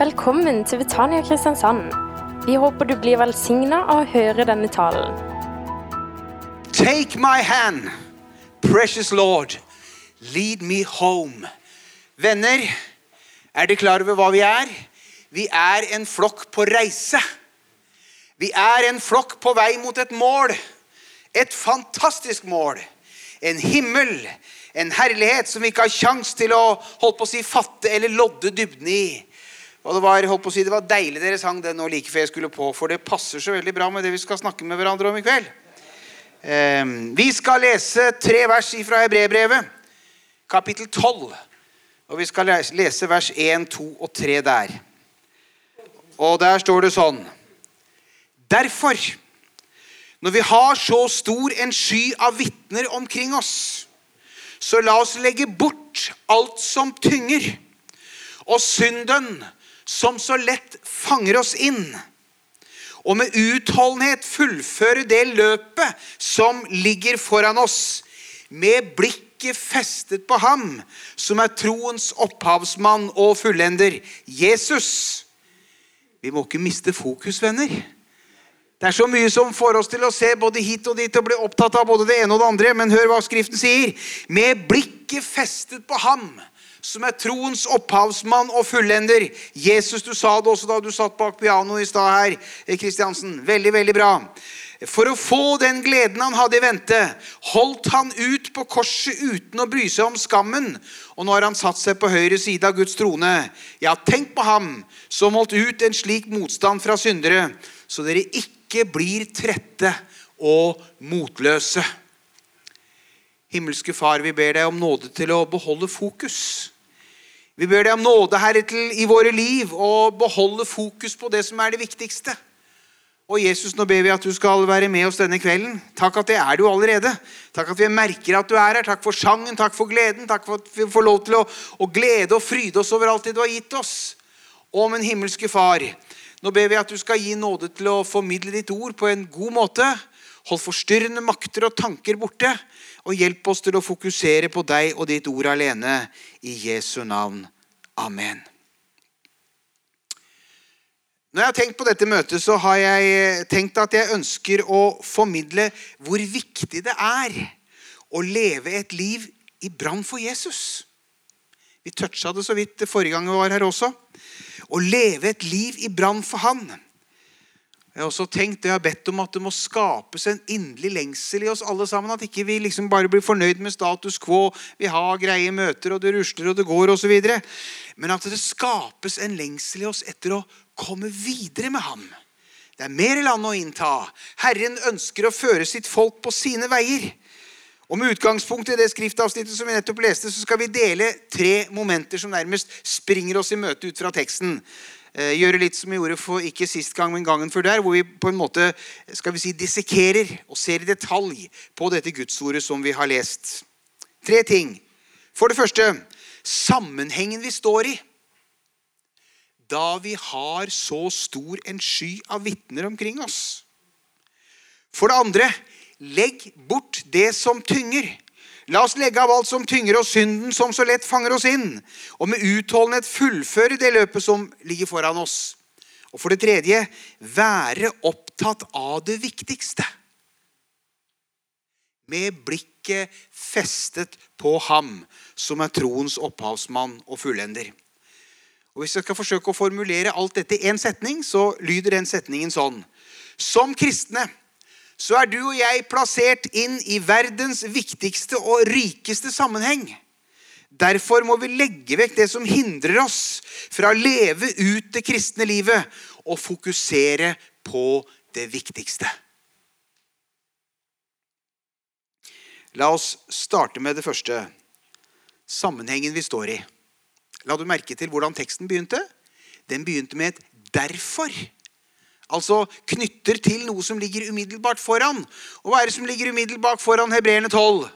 Velkommen til Betania Kristiansand. Vi håper du blir velsigna av å høre denne talen. Take my hand, precious Lord. Lead me home. Venner, er dere klar over hva vi er? Vi er en flokk på reise. Vi er en flokk på vei mot et mål. Et fantastisk mål. En himmel, en herlighet som vi ikke har kjangs til å holdt på å si, fatte eller lodde dybden i. Og Det var holdt på å si, det var deilig dere sang den nå like før jeg skulle på, for det passer så veldig bra med det vi skal snakke med hverandre om i kveld. Eh, vi skal lese tre vers fra Hebrebrevet, kapittel 12. Og vi skal lese vers 1, 2 og 3 der. Og der står det sånn Derfor, når vi har så stor en sky av vitner omkring oss, så la oss legge bort alt som tynger, og synden som så lett fanger oss inn. Og med utholdenhet fullføre det løpet som ligger foran oss, med blikket festet på ham, som er troens opphavsmann og fullender, Jesus. Vi må ikke miste fokus, venner. Det er så mye som får oss til å se både hit og dit og bli opptatt av både det ene og det andre. Men hør hva Skriften sier. Med blikket festet på ham som er troens opphavsmann og fullender. Jesus, du sa det også da du satt bak pianoet i stad her. Kristiansen. Veldig, veldig bra. For å få den gleden han hadde i vente, holdt han ut på korset uten å bry seg om skammen. Og nå har han satt seg på høyre side av Guds trone. Ja, tenk på ham som holdt ut en slik motstand fra syndere, så dere ikke blir trette og motløse. Himmelske Far, vi ber deg om nåde til å beholde fokus. Vi ber deg om nåde, Herre, til i våre liv å beholde fokus på det som er det viktigste. Og Jesus, nå ber vi at du skal være med oss denne kvelden. Takk at det er du allerede. Takk at vi merker at du er her. Takk for sangen, takk for gleden. Takk for at vi får lov til å, å glede og fryde oss over alt det du har gitt oss. Å, min himmelske Far, nå ber vi at du skal gi nåde til å formidle ditt ord på en god måte. Hold forstyrrende makter og tanker borte og hjelp oss til å fokusere på deg og ditt ord alene. I Jesu navn. Amen. Når jeg har tenkt på dette møtet, så har jeg tenkt at jeg ønsker å formidle hvor viktig det er å leve et liv i brann for Jesus. Vi toucha det så vidt forrige gang vi var her også. Å leve et liv i brann for Han. Jeg har også tenkt, jeg har bedt om at det må skapes en inderlig lengsel i oss alle sammen. At ikke vi liksom bare blir fornøyd med status quo. Vi har greie møter, og det rusler og det går osv. Men at det skapes en lengsel i oss etter å komme videre med ham. Det er mer land å innta. Herren ønsker å føre sitt folk på sine veier. Og Med utgangspunkt i det skriftavsnittet som vi nettopp leste, så skal vi dele tre momenter som nærmest springer oss i møte ut fra teksten. Eh, gjøre litt som vi gjorde for ikke sist gang, men gangen før der, hvor vi på en måte skal vi si, dissekerer og ser i detalj på dette gudsordet som vi har lest. Tre ting. For det første sammenhengen vi står i. Da vi har så stor en sky av vitner omkring oss. For det andre legg bort det som tynger. La oss legge av alt som tynger oss, synden som så lett fanger oss inn, og med utholdenhet fullføre det løpet som ligger foran oss. Og for det tredje være opptatt av det viktigste. Med blikket festet på ham som er troens opphavsmann og fullender. Og Hvis jeg skal forsøke å formulere alt dette i én setning, så lyder den setningen sånn. Som kristne så er du og jeg plassert inn i verdens viktigste og rikeste sammenheng. Derfor må vi legge vekk det som hindrer oss fra å leve ut det kristne livet, og fokusere på det viktigste. La oss starte med det første. Sammenhengen vi står i. La du merke til hvordan teksten begynte? Den begynte med et 'derfor'. Altså knytter til noe som ligger umiddelbart foran. Og hva er det som ligger umiddelbart foran hebreerne 12?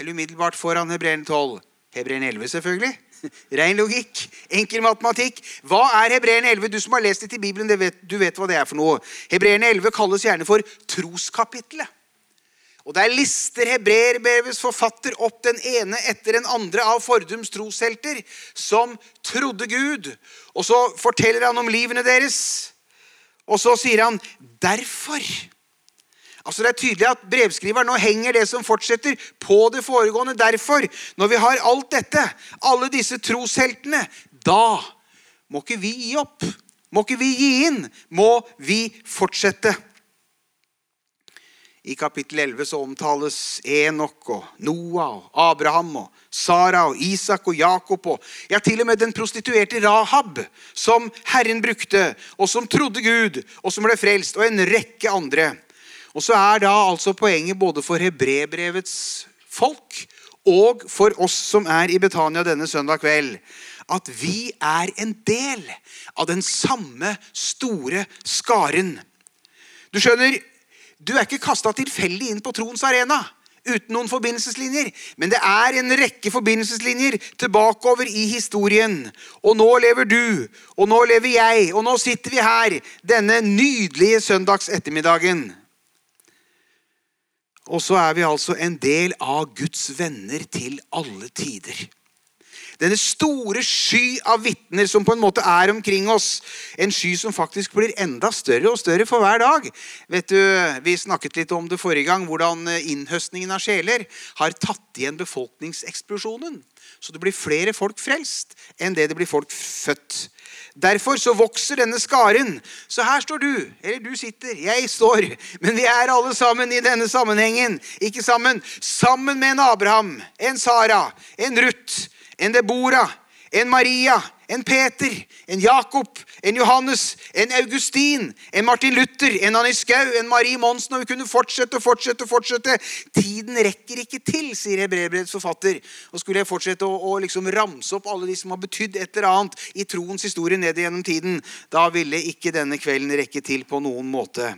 Eller umiddelbart foran hebreerne 12? Hebreerne 11, selvfølgelig. Rein logikk. Enkel matematikk. Hva er hebreerne 11? Du som har lest det i Bibelen, vet, du vet hva det er for noe. Hebreerne 11 kalles gjerne for troskapitlet. Og Der lister hebreerbrevets forfatter opp den ene etter den andre av fordums troshelter som trodde Gud. Og så forteller han om livene deres. Og så sier han 'derfor'. Altså Det er tydelig at brevskriveren nå henger det som fortsetter, på det foregående. Derfor, når vi har alt dette, alle disse trosheltene, da må ikke vi gi opp. Må ikke vi gi inn. Må vi fortsette. I kapittel 11 så omtales Enok og Noah og Abraham og Sara og Isak og Jakob og ja, til og med den prostituerte Rahab, som Herren brukte, og som trodde Gud, og som ble frelst, og en rekke andre. Og så er da altså poenget både for hebrebrevets folk og for oss som er i Betania denne søndag kveld, at vi er en del av den samme store skaren. Du skjønner, du er ikke kasta tilfeldig inn på troens arena uten noen forbindelseslinjer. Men det er en rekke forbindelseslinjer tilbakeover i historien. Og nå lever du, og nå lever jeg, og nå sitter vi her denne nydelige søndags ettermiddagen. Og så er vi altså en del av Guds venner til alle tider. Denne store sky av vitner som på en måte er omkring oss. En sky som faktisk blir enda større og større for hver dag. Vet du, Vi snakket litt om det forrige gang, hvordan innhøstningen av sjeler har tatt igjen befolkningseksplosjonen. Så det blir flere folk frelst enn det det blir folk født. Derfor så vokser denne skaren. Så her står du, eller du sitter, jeg står. Men vi er alle sammen i denne sammenhengen. Ikke sammen. Sammen med en Abraham, en Sara, en Ruth, en Debora, en Maria, en Peter, en Jakob, en Johannes, en Augustin, en Martin Luther, en Annie Skau, en Marie Monsen. Og vi kunne fortsette og fortsette. og fortsette. Tiden rekker ikke til, sier Hebreerbrevets forfatter. Og skulle jeg fortsette å, å liksom ramse opp alle de som har betydd et eller annet i troens historie ned gjennom tiden, da ville ikke denne kvelden rekke til på noen måte.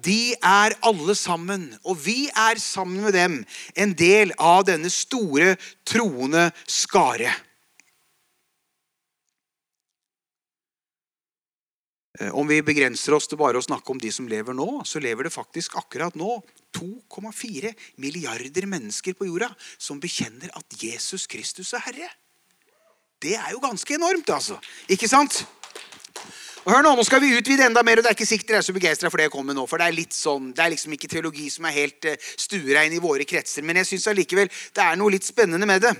De er alle sammen, og vi er sammen med dem, en del av denne store troende skare. Eh, om vi begrenser oss til bare å snakke om de som lever nå, så lever det faktisk akkurat nå 2,4 milliarder mennesker på jorda som bekjenner at Jesus Kristus er Herre. Det er jo ganske enormt, altså. Ikke sant? Hør Nå nå skal vi utvide enda mer, og det er ikke sikkert dere er så begeistra for det jeg kommer med nå. for Det er litt sånn, det er liksom ikke teologi som er helt uh, stuerein i våre kretser. Men jeg syns allikevel det er noe litt spennende med det.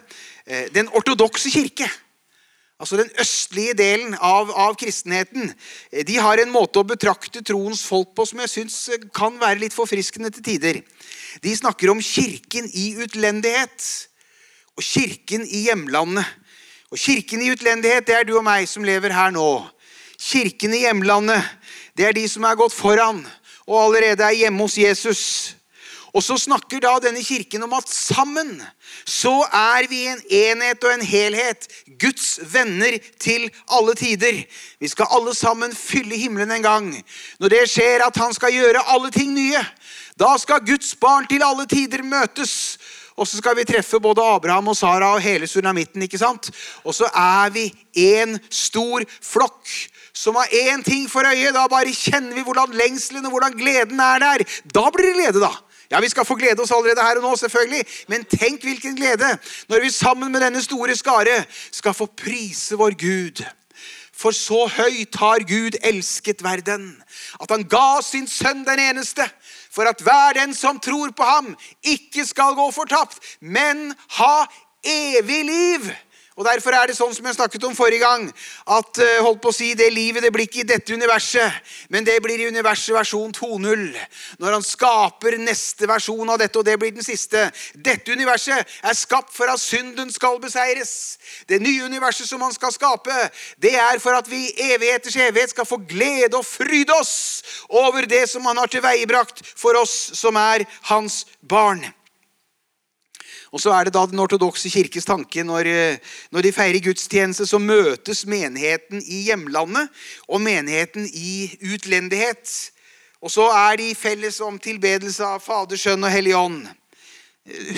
Uh, den ortodokse kirke altså den østlige delen av, av, kristenheten, eh, de har en måte å betrakte troens folk på som jeg syns eh, kan være litt forfriskende til tider. De snakker om kirken i utlendighet og kirken i hjemlandet. Og Kirken i utlendighet det er du og meg som lever her nå. Kirken i hjemlandet det er de som er gått foran og allerede er hjemme hos Jesus. Og så snakker da denne kirken om at sammen så er vi en enhet og en helhet. Guds venner til alle tider. Vi skal alle sammen fylle himmelen en gang. Når det skjer at han skal gjøre alle ting nye, da skal Guds barn til alle tider møtes. Og så skal vi treffe både Abraham og Sara og hele sunamitten. ikke sant? Og så er vi en stor flokk som har én ting for øye. Da bare kjenner vi hvordan lengselen og hvordan gleden er der. Da blir det glede, da. Ja, Vi skal få glede oss allerede her og nå, selvfølgelig. Men tenk hvilken glede når vi sammen med denne store skare skal få prise vår Gud. For så høyt har Gud elsket verden, at han ga sin sønn den eneste, for at hver den som tror på ham, ikke skal gå fortapt, men ha evig liv. Og Derfor er det sånn som jeg snakket om forrige gang, at eh, holdt på å si, det livet det blir ikke i dette universet, men det blir i universet versjon 2.0. Når han skaper neste versjon av dette, og det blir den siste. Dette universet er skapt for at synden skal beseires. Det nye universet som han skal skape, det er for at vi i evigheters evighet skal få glede og fryde oss over det som han har tilveiebrakt for oss som er hans barn. Og så er det da Den ortodokse kirkes tanke når, eh, når, de feirer gudstjeneste, så møtes menigheten i hjemlandet og menigheten i utlendighet. Og så er de felles om tilbedelse av Fader, Sønn og Hellig Ånd.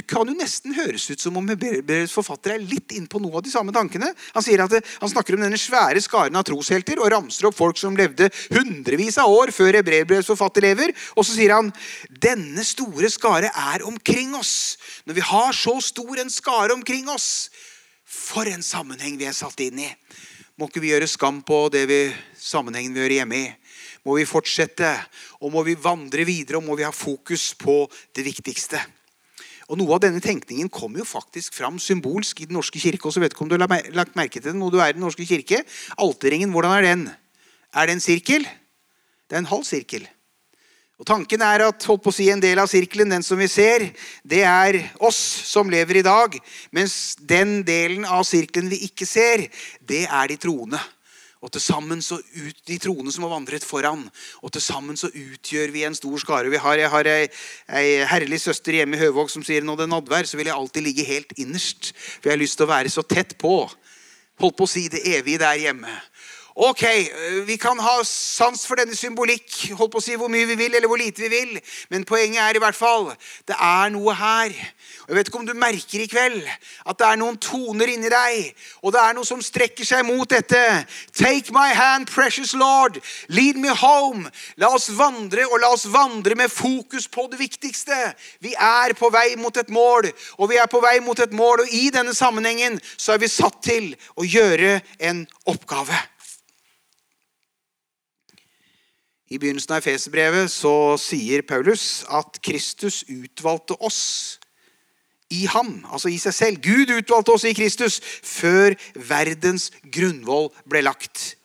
Kan jo nesten høres ut som om Hebreerbrevets forfatter er litt inn på noe av de samme tankene. Han, sier at han snakker om denne svære skaren av troshelter og ramser opp folk som levde hundrevis av år før Hebreerbrevets forfatter lever. Og så sier han denne store skare er omkring oss. Når vi har så stor en skare omkring oss, for en sammenheng vi er satt inn i. Må ikke vi gjøre skam på det vi, sammenhengen vi gjør hjemme i. Må vi fortsette, og må vi vandre videre, og må vi ha fokus på det viktigste. Og Noe av denne tenkningen kommer jo faktisk fram symbolsk i Den norske kirke. og så vet ikke om du har lagt merke til det når du er i Den norske kirke. Alterringen, hvordan er den? Er det en sirkel? Det er en halv sirkel. Og Tanken er at holdt på å si, en del av sirkelen, den som vi ser, det er oss som lever i dag. Mens den delen av sirkelen vi ikke ser, det er de troende. Og til sammen så ut, De troende som har vandret foran. Og til sammen så utgjør vi en stor skare. Vi har, jeg har ei, ei herlig søster hjemme i Høvåg som sier når det er nadvær, så vil jeg alltid ligge helt innerst. For jeg har lyst til å være så tett på. Holdt på å si det evige der hjemme. Ok, Vi kan ha sans for denne symbolikk, holdt på å si hvor mye vi vil, eller hvor lite vi vil. Men poenget er i hvert fall det er noe her. Og Jeg vet ikke om du merker i kveld at det er noen toner inni deg. Og det er noe som strekker seg mot dette. Take my hand, precious Lord. Lead me home. La oss vandre, og la oss vandre med fokus på det viktigste. Vi er på vei mot et mål, og vi er på vei mot et mål. Og i denne sammenhengen så er vi satt til å gjøre en oppgave. I begynnelsen av Efeserbrevet sier Paulus at Kristus utvalgte oss i ham, altså i seg selv. Gud utvalgte oss i Kristus før verdens grunnvoll ble lagt.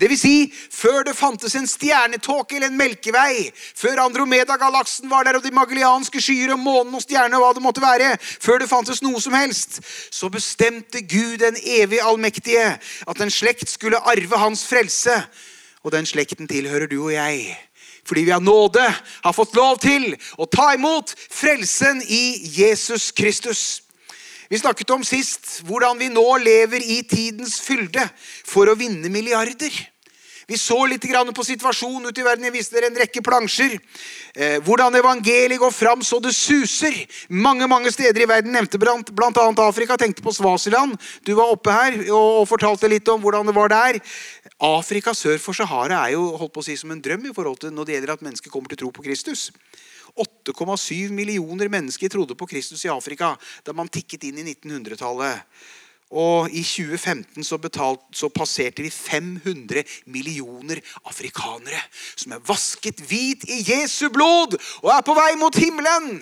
Det vil si, før det fantes en stjernetåke eller en melkevei, før Andromeda-galaksen var der, og de magellianske skyer og månen og stjernene, hva det måtte være, før det fantes noe som helst, så bestemte Gud den evig allmektige at en slekt skulle arve hans frelse. Og den slekten tilhører du og jeg. Fordi vi av nåde har fått lov til å ta imot frelsen i Jesus Kristus. Vi snakket om sist hvordan vi nå lever i tidens fylde for å vinne milliarder. Vi så litt på situasjonen ute i verden. Jeg viste dere en rekke plansjer. Eh, hvordan evangeliet går fram så det suser. Mange mange steder i verden. Nevnte bl.a. Afrika. Tenkte på Svasiland. Du var oppe her og, og fortalte litt om hvordan det var der. Afrika sør for Sahara er jo holdt på å si som en drøm i forhold til når det gjelder at mennesker kommer til tro på Kristus. 8,7 millioner mennesker trodde på Kristus i Afrika da man tikket inn i 1900-tallet. Og i 2015 så, betalt, så, passerte vi 500 millioner afrikanere som er vasket hvit i Jesu blod og er på vei mot himmelen.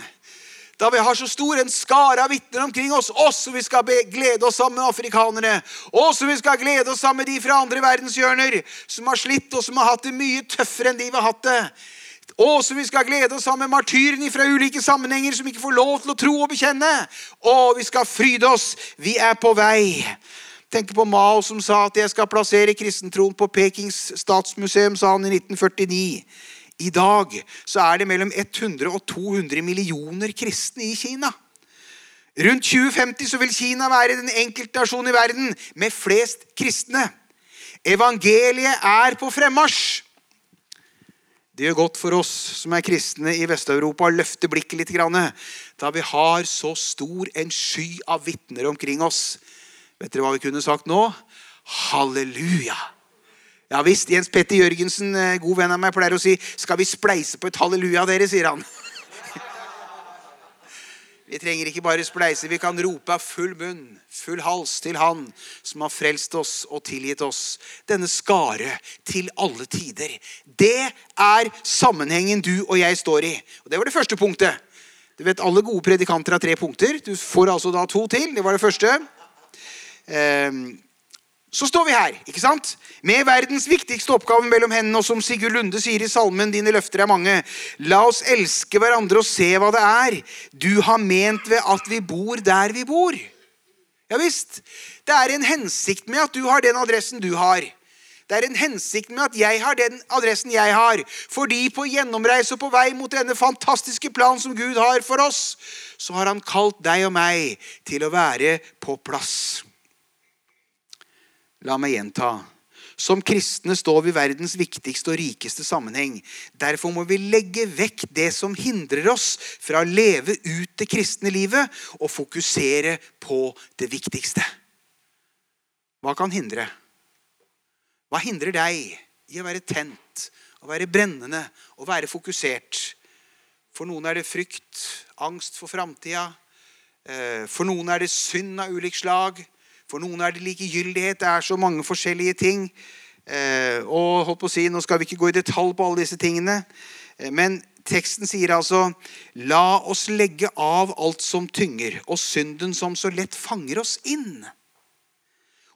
Da vi har så stor en skare av vitner omkring oss, som vi skal glede oss sammen med afrikanere, også vi skal glede oss sammen med de fra andre verdenshjørner som har slitt og som har hatt det mye tøffere enn de vi har hatt det. Og som vi skal glede oss sammen med martyrene fra ulike sammenhenger som ikke får lov til å tro og bekjenne. Og vi skal fryde oss. Vi er på vei. Tenk på Mao som sa at jeg skal plassere kristentroen på Pekings statsmuseum, sa han i 1949. I dag så er det mellom 100 og 200 millioner kristne i Kina. Rundt 2050 så vil Kina være den enkeltnasjonen i verden med flest kristne. Evangeliet er på fremmarsj. Det gjør godt for oss som er kristne i Vest-Europa, å løfte blikket litt. Da vi har så stor en sky av vitner omkring oss. Vet dere hva vi kunne sagt nå? Halleluja! Ja visst, Jens Petter Jørgensen, eh, god venn av meg, pleier å si 'Skal vi spleise på et halleluja, dere?' sier han. Vi trenger ikke bare spleise, vi kan rope av full munn, full hals til Han som har frelst oss og tilgitt oss. Denne skare til alle tider. Det er sammenhengen du og jeg står i. Og Det var det første punktet. Du vet, Alle gode predikanter har tre punkter. Du får altså da to til. Det var det første. Um, så står vi her ikke sant? med verdens viktigste oppgave mellom hendene. Og som Sigurd Lunde sier i salmen 'Dine løfter er mange'. La oss elske hverandre og se hva det er du har ment ved at vi bor der vi bor. Ja visst. Det er en hensikt med at du har den adressen du har. Det er en hensikt med at jeg har den adressen jeg har. Fordi på gjennomreise og på vei mot denne fantastiske planen som Gud har for oss, så har han kalt deg og meg til å være på plass. La meg gjenta. Som kristne står vi i verdens viktigste og rikeste sammenheng. Derfor må vi legge vekk det som hindrer oss fra å leve ut det kristne livet, og fokusere på det viktigste. Hva kan hindre? Hva hindrer deg i å være tent, å være brennende, å være fokusert? For noen er det frykt, angst for framtida. Eh, for noen er det synd av ulikt slag. For noen er det likegyldighet. Det er så mange forskjellige ting. Eh, og holdt på å si, Nå skal vi ikke gå i detalj på alle disse tingene. Eh, men teksten sier altså La oss legge av alt som tynger, og synden som så lett fanger oss inn.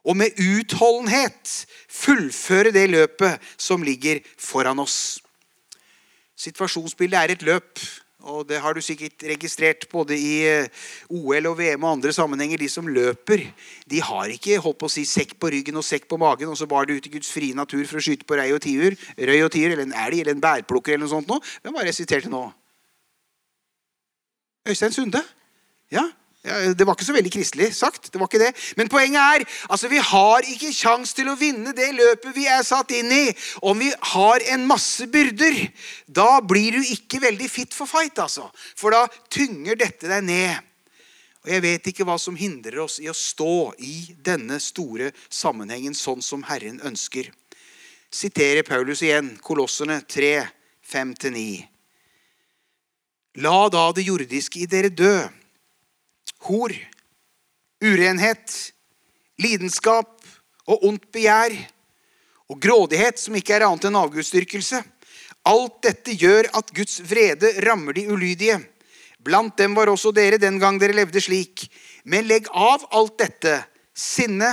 Og med utholdenhet fullføre det løpet som ligger foran oss. Situasjonsbildet er et løp. Og det har du sikkert registrert både i eh, OL og VM og andre sammenhenger. De som løper, de har ikke holdt på å si sekk på ryggen og sekk på magen, og så bar det ut i Guds frie natur for å skyte på røy og tiur, røy og tiur, eller en elg eller en bærplukker eller noe sånt. Hvem var det jeg siterte nå? Øystein Sunde. Ja, det var ikke så veldig kristelig sagt. det var ikke det. Men poenget er altså vi har ikke kjangs til å vinne det løpet vi er satt inn i, om vi har en masse byrder. Da blir du ikke veldig fit for fight, altså. For da tynger dette deg ned. Og Jeg vet ikke hva som hindrer oss i å stå i denne store sammenhengen sånn som Herren ønsker. Siterer Paulus igjen, Kolosserne 3, 5-9. La da det jordiske i dere dø hor, urenhet, lidenskap og ondt begjær og grådighet, som ikke er annet enn avgudsdyrkelse. Alt dette gjør at Guds vrede rammer de ulydige. Blant dem var også dere den gang dere levde slik. Men legg av alt dette sinne,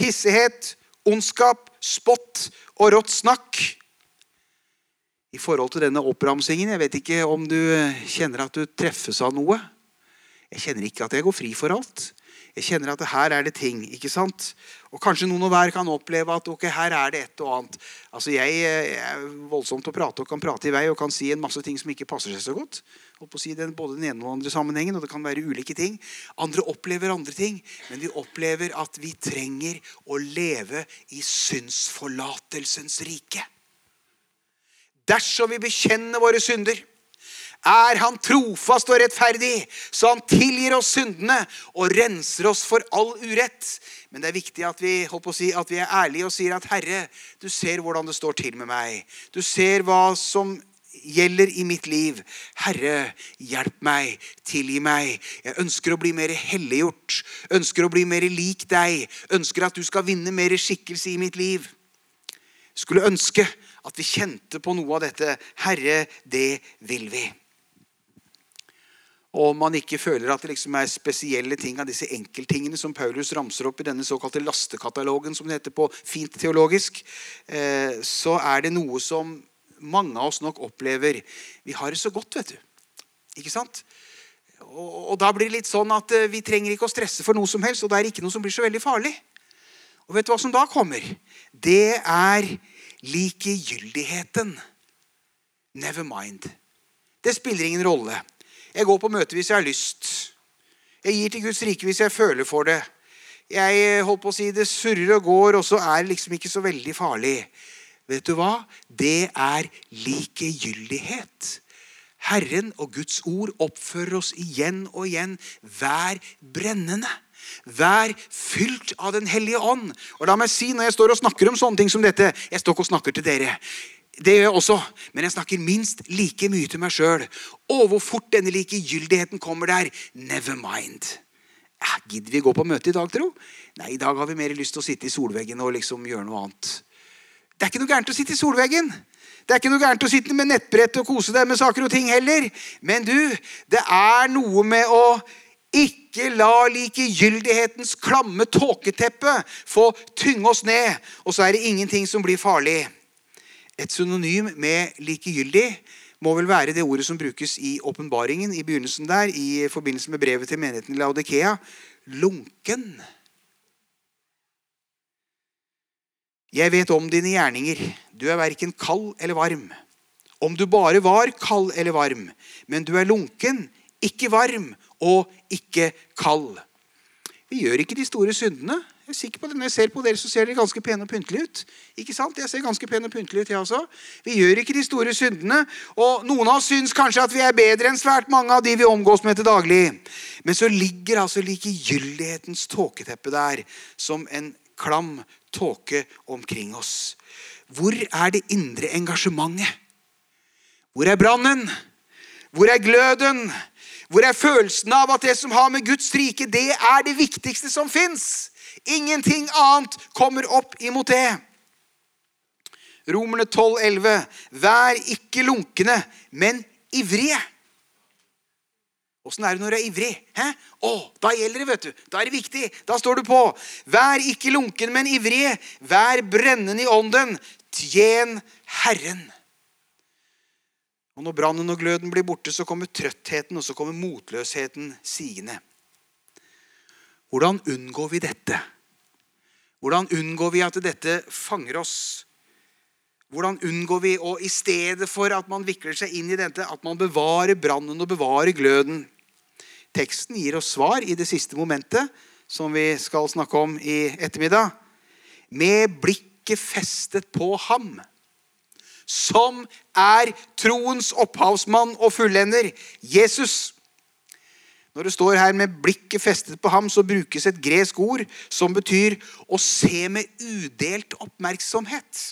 hissighet, ondskap, spott og rått snakk. I forhold til denne oppramsingen, jeg vet ikke om du kjenner at du treffes av noe. Jeg kjenner ikke at jeg går fri for alt. Jeg kjenner at her er det ting. ikke sant? Og Kanskje noen og hver kan oppleve at ok, her er det et og annet. Altså Jeg, jeg er voldsomt å prate og kan prate i vei og kan si en masse ting som ikke passer seg så godt. Og på å si den, både den ene og den andre sammenhengen, og det kan være ulike ting. Andre opplever andre ting, men vi opplever at vi trenger å leve i synsforlatelsens rike. Dersom vi bekjenner våre synder er han trofast og rettferdig, så han tilgir oss syndene og renser oss for all urett. Men det er viktig at vi, si, at vi er ærlige og sier at Herre, du ser hvordan det står til med meg. Du ser hva som gjelder i mitt liv. Herre, hjelp meg, tilgi meg. Jeg ønsker å bli mer helliggjort. Ønsker å bli mer lik deg. Ønsker at du skal vinne mer skikkelse i mitt liv. Skulle ønske at vi kjente på noe av dette. Herre, det vil vi og man ikke føler at det liksom er spesielle ting av disse enkelttingene som Paulus ramser opp i denne såkalte lastekatalogen, som det heter på fint teologisk, eh, så er det noe som mange av oss nok opplever. Vi har det så godt, vet du. Ikke sant? Og, og da blir det litt sånn at eh, vi trenger ikke å stresse for noe som helst, og det er ikke noe som blir så veldig farlig. Og vet du hva som da kommer? Det er likegyldigheten. Never mind. Det spiller ingen rolle. Jeg går på møte hvis jeg har lyst. Jeg gir til Guds rike hvis jeg føler for det. Jeg eh, holdt på å si Det surrer og går, og så er det liksom ikke så veldig farlig. Vet du hva? Det er likegyldighet. Herren og Guds ord oppfører oss igjen og igjen. Vær brennende. Vær fylt av Den hellige ånd. Og la meg si, Når jeg står og snakker om sånne ting som dette Jeg står ikke og snakker til dere. Det gjør jeg også, men jeg snakker minst like mye til meg sjøl. Og hvor fort denne likegyldigheten kommer der. Never mind. Ja, Gidder vi gå på møte i dag, tro? Nei, i dag har vi mer lyst til å sitte i solveggen og liksom gjøre noe annet. Det er ikke noe gærent å sitte i solveggen. Det er ikke noe gærent å sitte med nettbrett og kose deg med saker og ting heller. Men du, det er noe med å ikke la likegyldighetens klamme tåketeppe få tynge oss ned. Og så er det ingenting som blir farlig. Et synonym med likegyldig må vel være det ordet som brukes i åpenbaringen i begynnelsen der, i forbindelse med brevet til menigheten i Laudikea. Lunken. Jeg vet om dine gjerninger. Du er verken kald eller varm. Om du bare var kald eller varm, men du er lunken, ikke varm og ikke kald. Vi gjør ikke de store syndene. Jeg er sikker på det. Når jeg ser på dere, så ser dere ganske pene og pyntelige ut. Ikke sant? Jeg ser ganske pen og pyntelig ut, jeg også. Vi gjør ikke de store syndene. Og noen av oss syns kanskje at vi er bedre enn svært mange av de vi omgås med til daglig. Men så ligger altså likegyldighetens tåketeppe der som en klam tåke omkring oss. Hvor er det indre engasjementet? Hvor er brannen? Hvor er gløden? Hvor er følelsen av at det som har med Guds rike, det er det viktigste som fins? Ingenting annet kommer opp imot det. Romerne 12, 11. Vær ikke lunkne, men ivrige. Åssen er det når du er ivrig? Hæ? Å, Da gjelder det, vet du. Da er det viktig. Da står du på. Vær ikke lunken, men ivrige. Vær brennende i ånden. Tjen Herren. Og Når brannen og gløden blir borte, så kommer trøttheten og så kommer motløsheten sigende. Hvordan unngår vi dette? Hvordan unngår vi at dette fanger oss? Hvordan unngår vi å i stedet for at man vikler seg inn i dette, at man bevarer brannen og bevarer gløden? Teksten gir oss svar i det siste momentet, som vi skal snakke om i ettermiddag. Med blikket festet på ham som er troens opphavsmann og fullender, Jesus. Når det står her med blikket festet på ham, så brukes et gresk ord som betyr å se med udelt oppmerksomhet.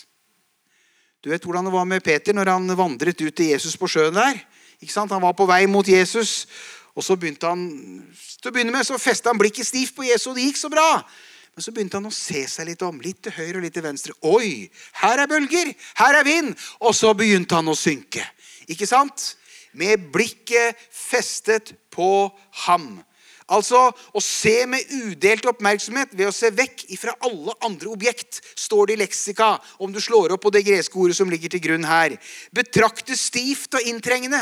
Du vet hvordan det var med Peter når han vandret ut til Jesus på sjøen der. Ikke sant? Han var på vei mot Jesus, og så begynte han til å begynne med så festet han blikket stivt på Jesus, og det gikk så bra. Men så begynte han å se seg litt om. Litt til høyre og litt til venstre. Oi, her er bølger! Her er vind! Og så begynte han å synke. Ikke sant? Med blikket festet på ham. Altså å se med udelt oppmerksomhet ved å se vekk ifra alle andre objekt, står det i leksika, om du slår opp på det greske ordet som ligger til grunn her. Betrakte stivt og inntrengende.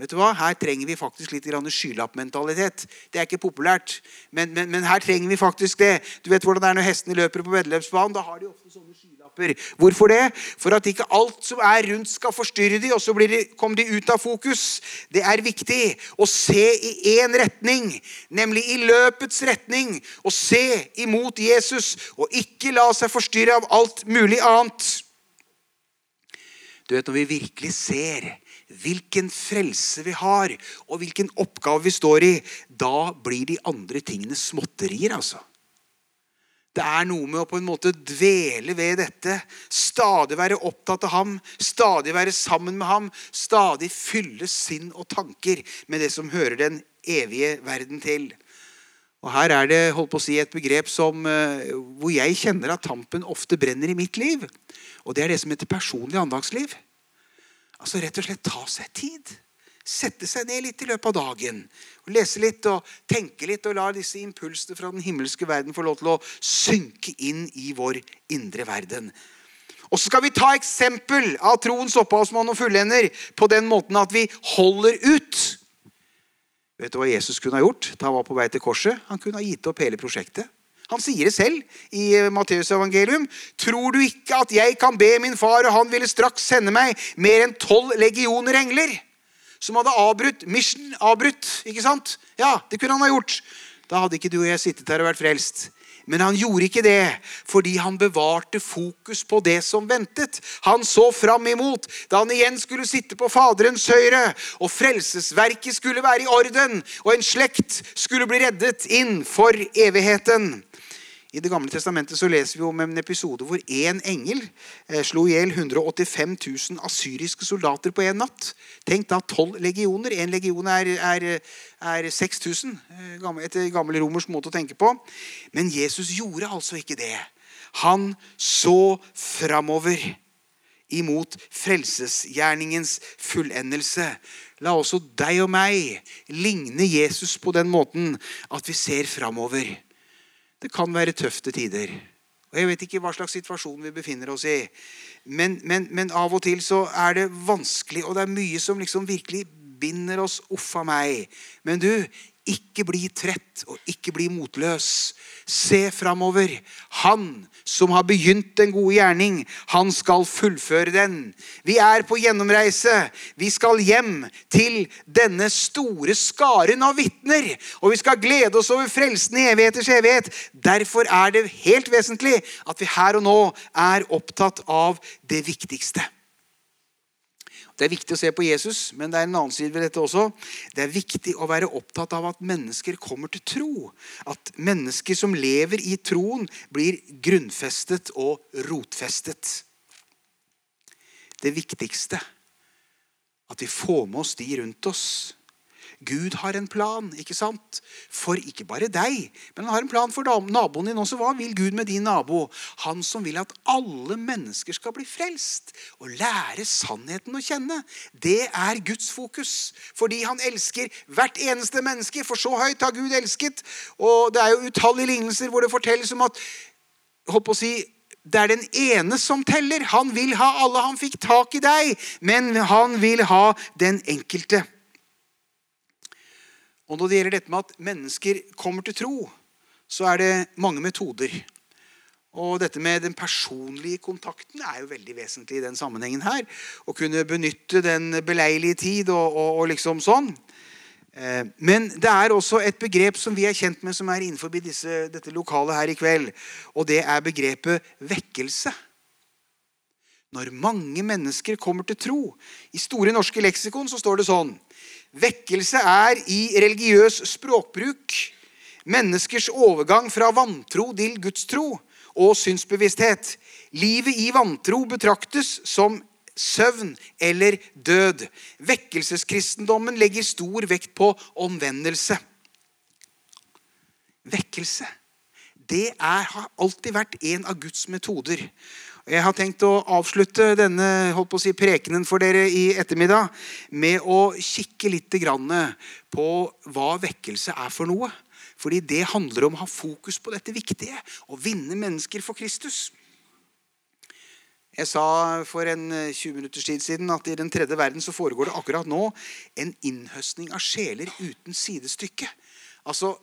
Vet du hva? Her trenger vi faktisk litt skylappmentalitet. Det er ikke populært, men, men, men, her trenger vi faktisk det. Du vet hvordan det er når hestene løper på veddeløpsbanen. Da har de ofte sånne skylapper. Hvorfor det? For at ikke alt som er rundt, skal forstyrre de, og så de, kommer de ut av fokus. Det er viktig å se i én retning, nemlig i løpets retning. Å se imot Jesus, og ikke la seg forstyrre av alt mulig annet. Du vet, Når vi virkelig ser hvilken frelse vi har, og hvilken oppgave vi står i, da blir de andre tingene småtterier, altså. Det er noe med å på en måte dvele ved dette. Stadig være opptatt av ham, stadig være sammen med ham. Stadig fylle sinn og tanker med det som hører den evige verden til. Og Her er det holdt på å si, et begrep som, eh, hvor jeg kjenner at tampen ofte brenner i mitt liv. Og Det er det som heter personlig andagsliv. Altså rett og slett ta seg tid. Sette seg ned litt i løpet av dagen. og Lese litt og tenke litt og la disse impulsene fra den himmelske verden få lov til å synke inn i vår indre verden. Og så skal vi ta eksempel av troens opphavsmann og fullender på den måten at vi holder ut. Vet du hva Jesus kunne ha gjort da han var på vei til korset? Han kunne ha gitt opp hele prosjektet. Han sier det selv i Matteus evangelium. Tror du ikke at jeg kan be min far, og han ville straks sende meg mer enn tolv legioner engler? Som hadde avbrutt mission. Avbrutt, ikke sant? Ja, det kunne han ha gjort. Da hadde ikke du og jeg sittet her og vært frelst. Men han gjorde ikke det fordi han bevarte fokus på det som ventet. Han så fram imot da han igjen skulle sitte på Faderens høyre, og frelsesverket skulle være i orden, og en slekt skulle bli reddet inn for evigheten. I Det gamle testamentet så leser vi om en episode hvor én engel eh, slo i hjel 185 000 asyriske soldater på én natt. Tenk da tolv legioner. Én legion er, er, er 6000. Eh, etter gammel romersk måte å tenke på. Men Jesus gjorde altså ikke det. Han så framover imot frelsesgjerningens fullendelse. La også deg og meg ligne Jesus på den måten at vi ser framover. Det kan være tøfte tider. Og Jeg vet ikke hva slags situasjon vi befinner oss i. Men, men, men, av og til så er det vanskelig, og det er mye som liksom virkelig binder oss, uffa meg. Men du, ikke bli trett og ikke bli motløs. Se framover. Han som har begynt den gode gjerning, han skal fullføre den. Vi er på gjennomreise. Vi skal hjem til denne store skaren av vitner. Og vi skal glede oss over frelsen i evigheters evighet. Derfor er det helt vesentlig at vi her og nå er opptatt av det viktigste. Det er viktig å se på Jesus, men det er en annen side ved dette også. Det er viktig å være opptatt av at mennesker kommer til tro. At mennesker som lever i troen, blir grunnfestet og rotfestet. Det viktigste at vi får med oss de rundt oss Gud har en plan ikke sant? for ikke bare deg, men han har en plan for naboen din også. Hva vil Gud med din nabo? Han som vil at alle mennesker skal bli frelst og lære sannheten å kjenne. Det er Guds fokus. Fordi han elsker hvert eneste menneske. For så høyt har Gud elsket. Og det er jo utallige lignelser hvor det fortelles om at håper å si, det er den ene som teller. Han vil ha alle. Han fikk tak i deg, men han vil ha den enkelte. Og når det gjelder dette med at mennesker kommer til tro, så er det mange metoder. Og dette med den personlige kontakten er jo veldig vesentlig i den sammenhengen her. Å kunne benytte den beleilige tid og, og, og liksom sånn. Eh, men det er også et begrep som vi er kjent med, som er innenfor dette lokalet her i kveld. Og det er begrepet vekkelse. Når mange mennesker kommer til tro. I Store norske leksikon så står det sånn Vekkelse er i religiøs språkbruk menneskers overgang fra vantro til gudstro og synsbevissthet. Livet i vantro betraktes som søvn eller død. Vekkelseskristendommen legger stor vekt på omvendelse. Vekkelse det er, har alltid vært en av Guds metoder. Jeg har tenkt å avslutte denne holdt på å si, prekenen for dere i ettermiddag med å kikke litt på hva vekkelse er for noe. Fordi det handler om å ha fokus på dette viktige. Å vinne mennesker for Kristus. Jeg sa for en 20 minutters tid siden at i den tredje verden så foregår det akkurat nå en innhøstning av sjeler uten sidestykke. Altså,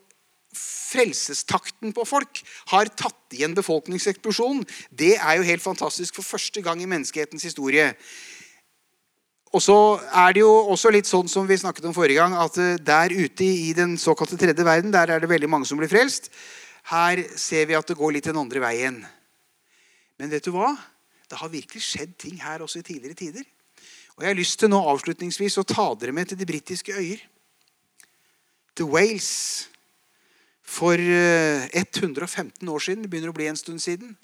frelsestakten på folk har tatt igjen befolkningseksplosjonen. Det er jo helt fantastisk for første gang i menneskehetens historie. Og så er det jo også litt sånn som vi snakket om forrige gang, at eh, der ute i den såkalte tredje verden der er det veldig mange som blir frelst. Her ser vi at det går litt den andre veien. Men vet du hva? Det har virkelig skjedd ting her også i tidligere tider. Og Jeg har lyst til nå avslutningsvis å ta dere med til de britiske øyer. Til Wales for 115 eh, år siden. Det begynner å bli en stund siden.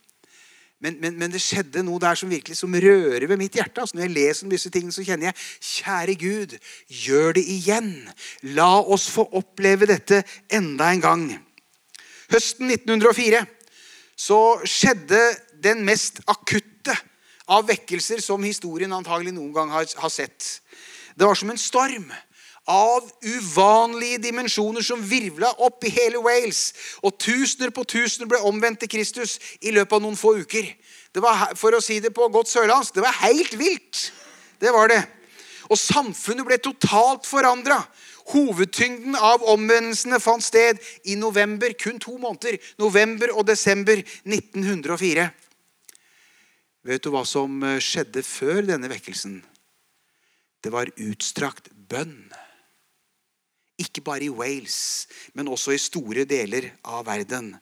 Men, men, men, det skjedde noe der som virkelig som rører ved mitt hjerte. Altså når jeg leser om disse tingene, så kjenner jeg Kjære Gud, gjør det igjen. La oss få oppleve dette enda en gang. Høsten 1904 så skjedde den mest akutte av vekkelser som historien antagelig noen gang har, har sett. Det var som en storm av uvanlige dimensjoner som virvla opp i hele Wales. Og tusener på tusener ble omvendt til Kristus i løpet av noen få uker. Det var, For å si det på godt sørlandsk det var helt vilt. Det var det. Og samfunnet ble totalt forandra. Hovedtyngden av omvendelsene fant sted i november, kun to måneder. November og desember 1904. Vet du hva som skjedde før denne vekkelsen? Det var utstrakt bønn. Ikke bare i Wales, men også i store deler av verden.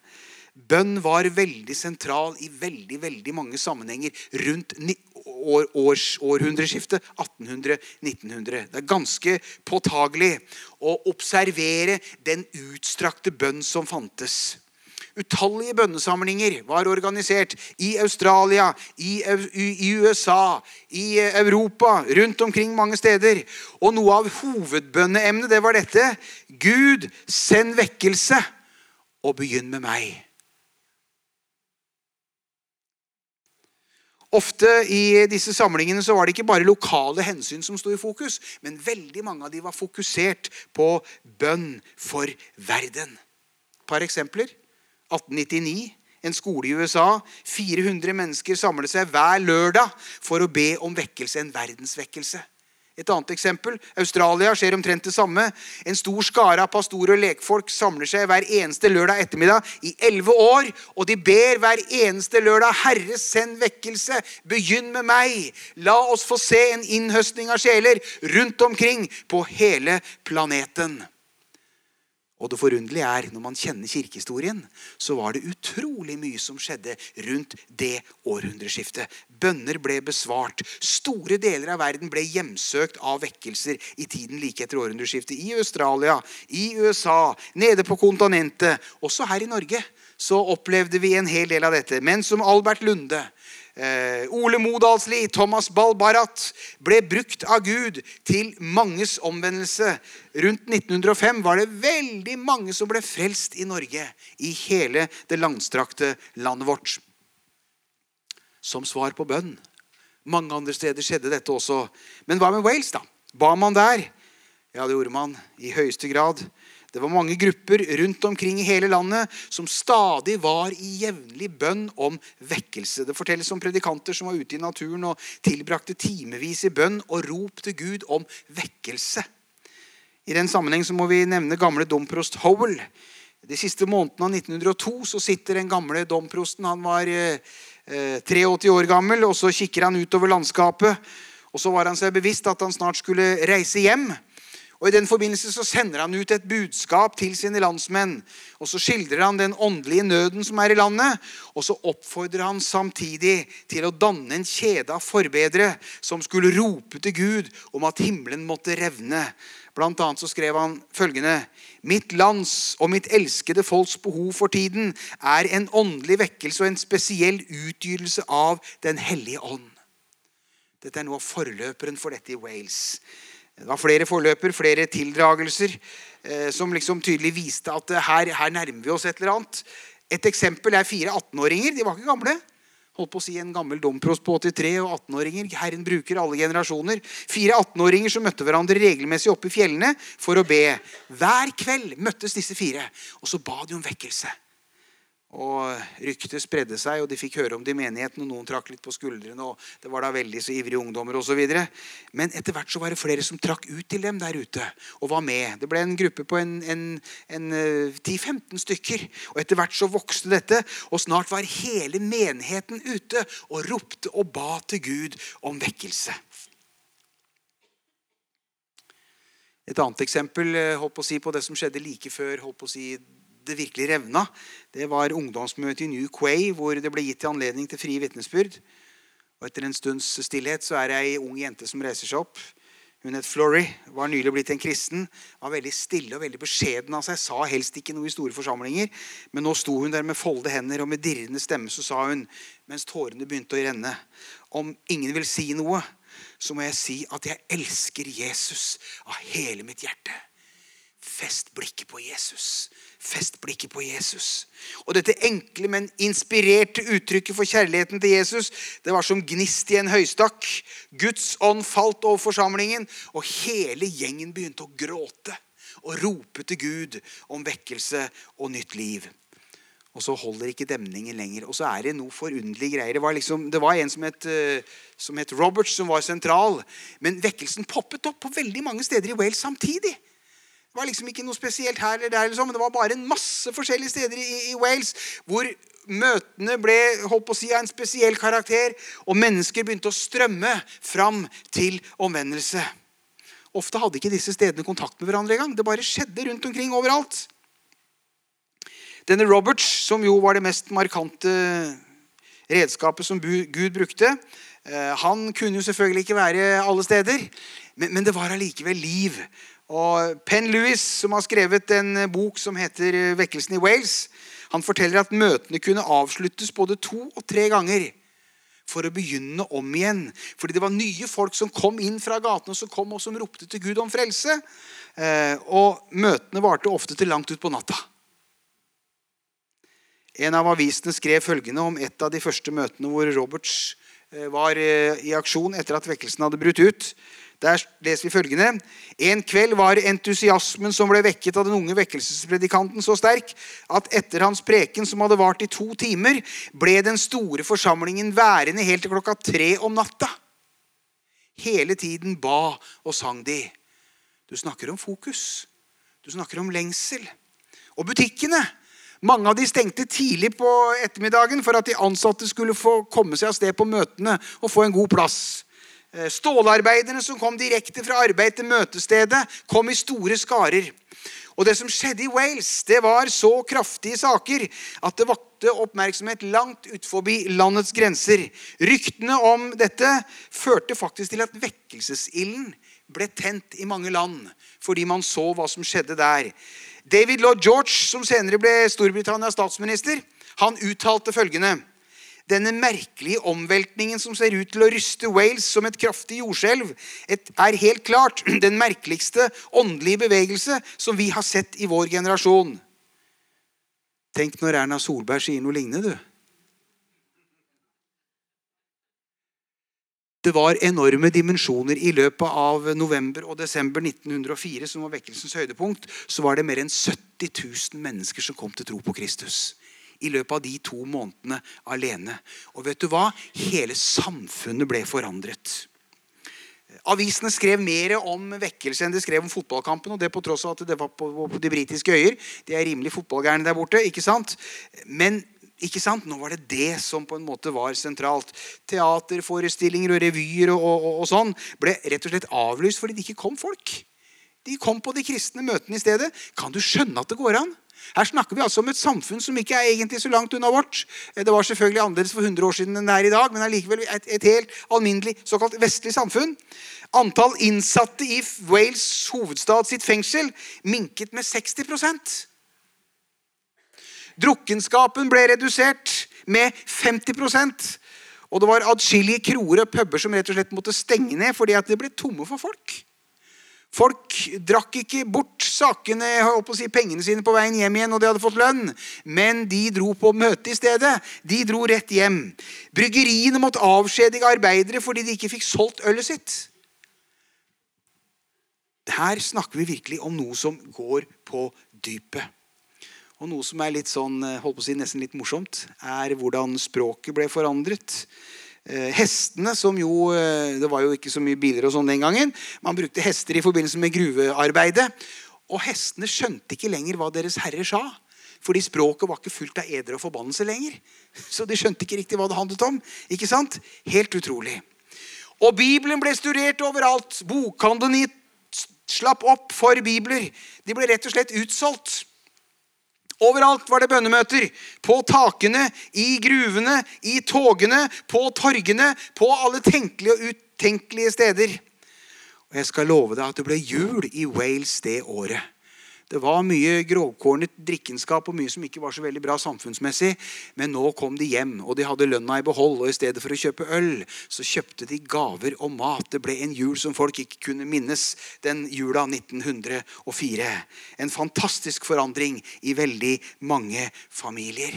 Bønn var veldig sentral i veldig veldig mange sammenhenger rundt år, års, århundreskiftet 1800-1900. Det er ganske påtagelig å observere den utstrakte bønn som fantes. Utallige bønnesamlinger var organisert i Australia, i, i, USA, i Europa, rundt omkring mange steder. Og noe av hovedbønneemnet det var dette. Gud, send vekkelse, og begynn med meg. Ofte i disse samlingene så var det ikke bare lokale hensyn som sto i fokus, men veldig mange av de var fokusert på bønn for verden. Et par eksempler. 1899, en skole i USA. 400 mennesker samlet seg hver lørdag for å be om vekkelse, en verdensvekkelse. Et annet eksempel. Australia skjer omtrent det samme. En stor skare av pastorer og lekfolk samler seg hver eneste lørdag ettermiddag i elleve år. Og de ber hver eneste lørdag 'Herre, send vekkelse. Begynn med meg.' La oss få se en innhøstning av sjeler rundt omkring på hele planeten. Og det forunderlige er, når man kjenner kirkehistorien, så var det utrolig mye som skjedde rundt det århundreskiftet. Bønner ble besvart. Store deler av verden ble hjemsøkt av vekkelser i tiden like etter århundreskiftet. I Australia, i USA, nede på kontinentet. Også her i Norge så opplevde vi en hel del av dette. Men som Albert Lunde, Ole Modalsli, Thomas Ball-Barrat ble brukt av Gud til manges omvendelse. Rundt 1905 var det veldig mange som ble frelst i Norge. I hele det langstrakte landet vårt. Som svar på bønn. Mange andre steder skjedde dette også. Men hva med Wales, da? Ba man der? Ja, det gjorde man i høyeste grad. Det var mange grupper rundt omkring i hele landet som stadig var i jevnlig bønn om vekkelse. Det fortelles om predikanter som var ute i naturen og tilbrakte timevis i bønn og rop til Gud om vekkelse. I den sammenheng må vi nevne gamle domprost Howell. De siste månedene av 1902 så sitter den gamle domprosten Han var eh, 83 eh, år gammel, og så kikker han utover landskapet. Og så var han seg bevisst at han snart skulle reise hjem. Og I den forbindelse så sender han ut et budskap til sine landsmenn. og Så skildrer han den åndelige nøden som er i landet. Og så oppfordrer han samtidig til å danne en kjede av forbedere som skulle rope til Gud om at himmelen måtte revne. Blant annet så skrev han følgende.: Mitt lands og mitt elskede folks behov for tiden er en åndelig vekkelse og en spesiell utgytelse av Den hellige ånd. Dette er noe av forløperen for dette i Wales. Det var flere forløper, flere tildragelser, eh, som liksom tydelig viste at eh, her, her, nærmer vi oss et eller annet. Et eksempel er fire 18-åringer. De var ikke gamle. Holdt på å si En gammel domprost på 83 og 18-åringer. Herren bruker alle generasjoner. Fire 18-åringer som møtte hverandre regelmessig oppe i fjellene for å be. Hver kveld møttes disse fire, og så ba de om vekkelse. Og Ryktet spredde seg, og de fikk høre om det i menigheten. og Noen trakk litt på skuldrene, og det var da veldig så ivrige ungdommer osv. Men etter hvert så var det flere som trakk ut til dem der ute og var med. Det ble en gruppe på en, en, en 10-15 eh, stykker. og Etter hvert så vokste dette, og snart var hele menigheten ute og ropte og ba til Gud om vekkelse. Et annet eksempel eh, holdt på, å si, på det som skjedde like før holdt på å si, det virkelig revna, det var ungdomsmøtet i New Quay, hvor det ble gitt til anledning til frie vitnesbyrd. Og etter en stunds stillhet så er det ei ung jente som reiser seg opp. Hun het Flory, var nylig blitt en kristen. Var veldig stille og veldig beskjeden av seg. Sa helst ikke noe i store forsamlinger. Men nå sto hun der med folde hender, og med dirrende stemme så sa hun, mens tårene begynte å renne, om ingen vil si noe, så må jeg si at jeg elsker Jesus av hele mitt hjerte. Fest blikket på Jesus. Fest blikket på Jesus. Og dette enkle, men inspirerte uttrykket for kjærligheten til Jesus det var som gnist i en høystakk. Guds ånd falt over forsamlingen, og hele gjengen begynte å gråte og rope til Gud om vekkelse og nytt liv. Og så holder ikke demningen lenger. Og så er det noe forunderlige greier. Det var, liksom, det var en som het, uh, som het Roberts, som var sentral. Men vekkelsen poppet opp på veldig mange steder i Wales samtidig. Det var liksom ikke noe spesielt her eller der, liksom, men det var bare en masse forskjellige steder i, i Wales hvor møtene ble holdt å si, av en spesiell karakter, og mennesker begynte å strømme fram til omvendelse. Ofte hadde ikke disse stedene kontakt med hverandre engang. Det bare skjedde rundt omkring overalt. Denne Roberts, som jo var det mest markante redskapet som Gud brukte, eh, han kunne jo selvfølgelig ikke være alle steder, men det var allikevel liv og Penn Lewis, som har skrevet en bok som heter 'Vekkelsen i Wales', han forteller at møtene kunne avsluttes både to og tre ganger for å begynne om igjen. Fordi det var nye folk som kom inn fra gatene, som kom og som ropte til Gud om frelse. Eh, og møtene varte ofte til langt utpå natta. En av avisene skrev følgende om et av de første møtene hvor Roberts eh, var eh, i aksjon etter at vekkelsen hadde brutt ut. Der leser vi følgende. En kveld var entusiasmen som ble vekket av den unge vekkelsespredikanten, så sterk at etter hans preken, som hadde vart i to timer, ble den store forsamlingen værende helt til klokka tre om natta. hele tiden ba og sang de. Du snakker om fokus. Du snakker om lengsel. Og butikkene. Mange av de stengte tidlig på ettermiddagen for at de ansatte skulle få komme seg av sted på møtene og få en god plass. Eh, stålarbeiderne som kom direkte fra arbeid til møtestedet, kom i store skarer. Og Det som skjedde i Wales, det var så kraftige saker at det vakte oppmerksomhet langt utenfor landets grenser. Ryktene om dette førte faktisk til at vekkelsesilden ble tent i mange land fordi man så hva som skjedde der. David Lord George, som senere ble Storbritannias statsminister, han uttalte følgende denne merkelige omveltningen som ser ut til å ryste Wales som et kraftig jordskjelv, er helt klart den merkeligste åndelige bevegelse som vi har sett i vår generasjon. Tenk når Erna Solberg sier noe lignende, du. Det var enorme dimensjoner. I løpet av november og desember 1904, som var vekkelsens høydepunkt, så var det mer enn 70 000 mennesker som kom til tro på Kristus i løpet av de to månedene alene. Og vet du hva? Hele samfunnet ble forandret. Avisene skrev mer om vekkelse enn de skrev om fotballkampen. og det på tross av at det var på, på de britiske øyer. De er rimelig fotballgærne der borte. ikke sant? Men ikke sant? Nå var det det som på en måte var sentralt. Teaterforestillinger og revyer og, og, og sånn ble rett og slett avlyst fordi det ikke kom folk. De kom på de kristne møtene i stedet. Kan du skjønne at det går an? Her snakker vi altså om et samfunn som ikke er egentlig så langt unna vårt. Eh, det var selvfølgelig annerledes for 100 år siden enn det er i dag, men allikevel et, et helt alminnelig såkalt vestlig samfunn. Antall innsatte i Wales hovedstad sitt fengsel minket med 60% Drukkenskapen ble redusert med 50% og det var adskillige kroer og puber som rett og slett måtte stenge ned fordi at det ble tomme for folk. Folk drakk ikke bort sakene, si, pengene sine på veien hjem igjen, og de hadde fått lønn. Men de dro på møte i stedet. De dro rett hjem. Bryggeriene måtte avskjedige arbeidere fordi de ikke fikk solgt ølet sitt. Her snakker vi virkelig om noe som går på dypet. Og noe som er litt sånn, holdt på å si, nesten litt morsomt, er hvordan språket ble forandret. Eh, hestene, som jo eh, Det var jo ikke så mye biler og sånn den gangen. Man brukte hester i forbindelse med gruvearbeidet. Og hestene skjønte ikke lenger hva Deres Herre sa. Fordi språket var ikke fullt av eder og forbannelse lenger. Så de skjønte ikke riktig hva det handlet om. Ikke sant? Helt utrolig. Og Bibelen ble studert overalt. Bokhandelen slapp opp for bibler. De ble rett og slett utsolgt. Overalt var det bønnemøter. På takene, i gruvene, i togene, på torgene, på alle tenkelige og utenkelige steder. Og jeg skal love deg at det ble jul i Wales det året. Det var mye grovkornet drikkenskap og mye som ikke var så veldig bra samfunnsmessig. Men nå kom de hjem, og de hadde lønna i behold. Og i stedet for å kjøpe øl, så kjøpte de gaver og mat. Det ble en jul som folk ikke kunne minnes. Den jula 1904. En fantastisk forandring i veldig mange familier.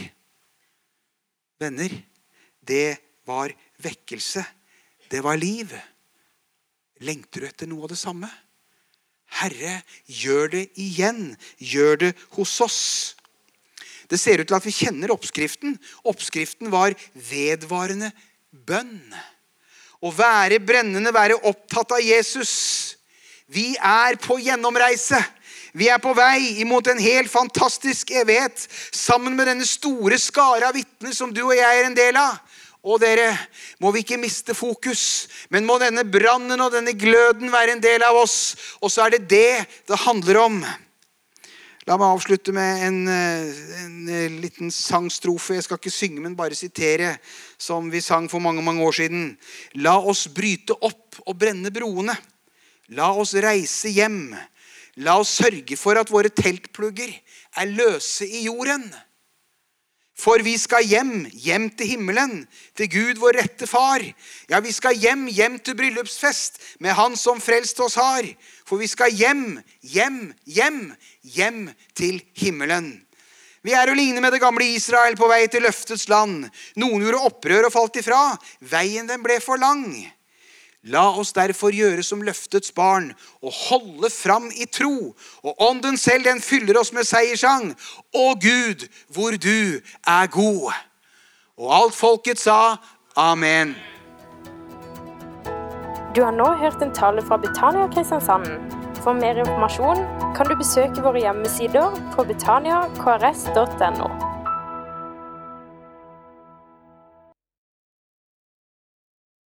Venner, det var vekkelse. Det var liv. Lengter du etter noe av det samme? Herre, gjør det igjen. Gjør det hos oss. Det ser ut til at vi kjenner oppskriften. Oppskriften var vedvarende bønn. Å være brennende, være opptatt av Jesus. Vi er på gjennomreise. Vi er på vei imot en helt fantastisk evighet sammen med denne store skare av vitner som du og jeg er en del av. Og dere, må vi ikke miste fokus, men må denne brannen og denne gløden være en del av oss. Og så er det det det handler om. La meg avslutte med en, en, liten sangstrofe. Jeg skal ikke synge, men bare sitere, som vi sang for mange mange år siden. La oss bryte opp og brenne broene. La oss reise hjem. La oss sørge for at våre teltplugger er løse i jorden. For vi skal hjem, hjem til himmelen, til Gud vår rette far. Ja, vi skal hjem, hjem til bryllupsfest med Han som frelst oss har. For vi skal hjem, hjem, hjem, hjem til himmelen. Vi er å ligne med det gamle Israel på vei til løftets land. Noen gjorde opprør og falt ifra. Veien den ble for lang. La oss derfor gjøre som løftets barn og holde fram i tro. Og ånden selv, den fyller oss med seiersang. Å Gud, hvor du er god. Og alt folket sa amen. Du har nå hørt en tale fra Betania Kristiansand. For mer informasjon kan du besøke våre hjemmesider på betaniakrs.no.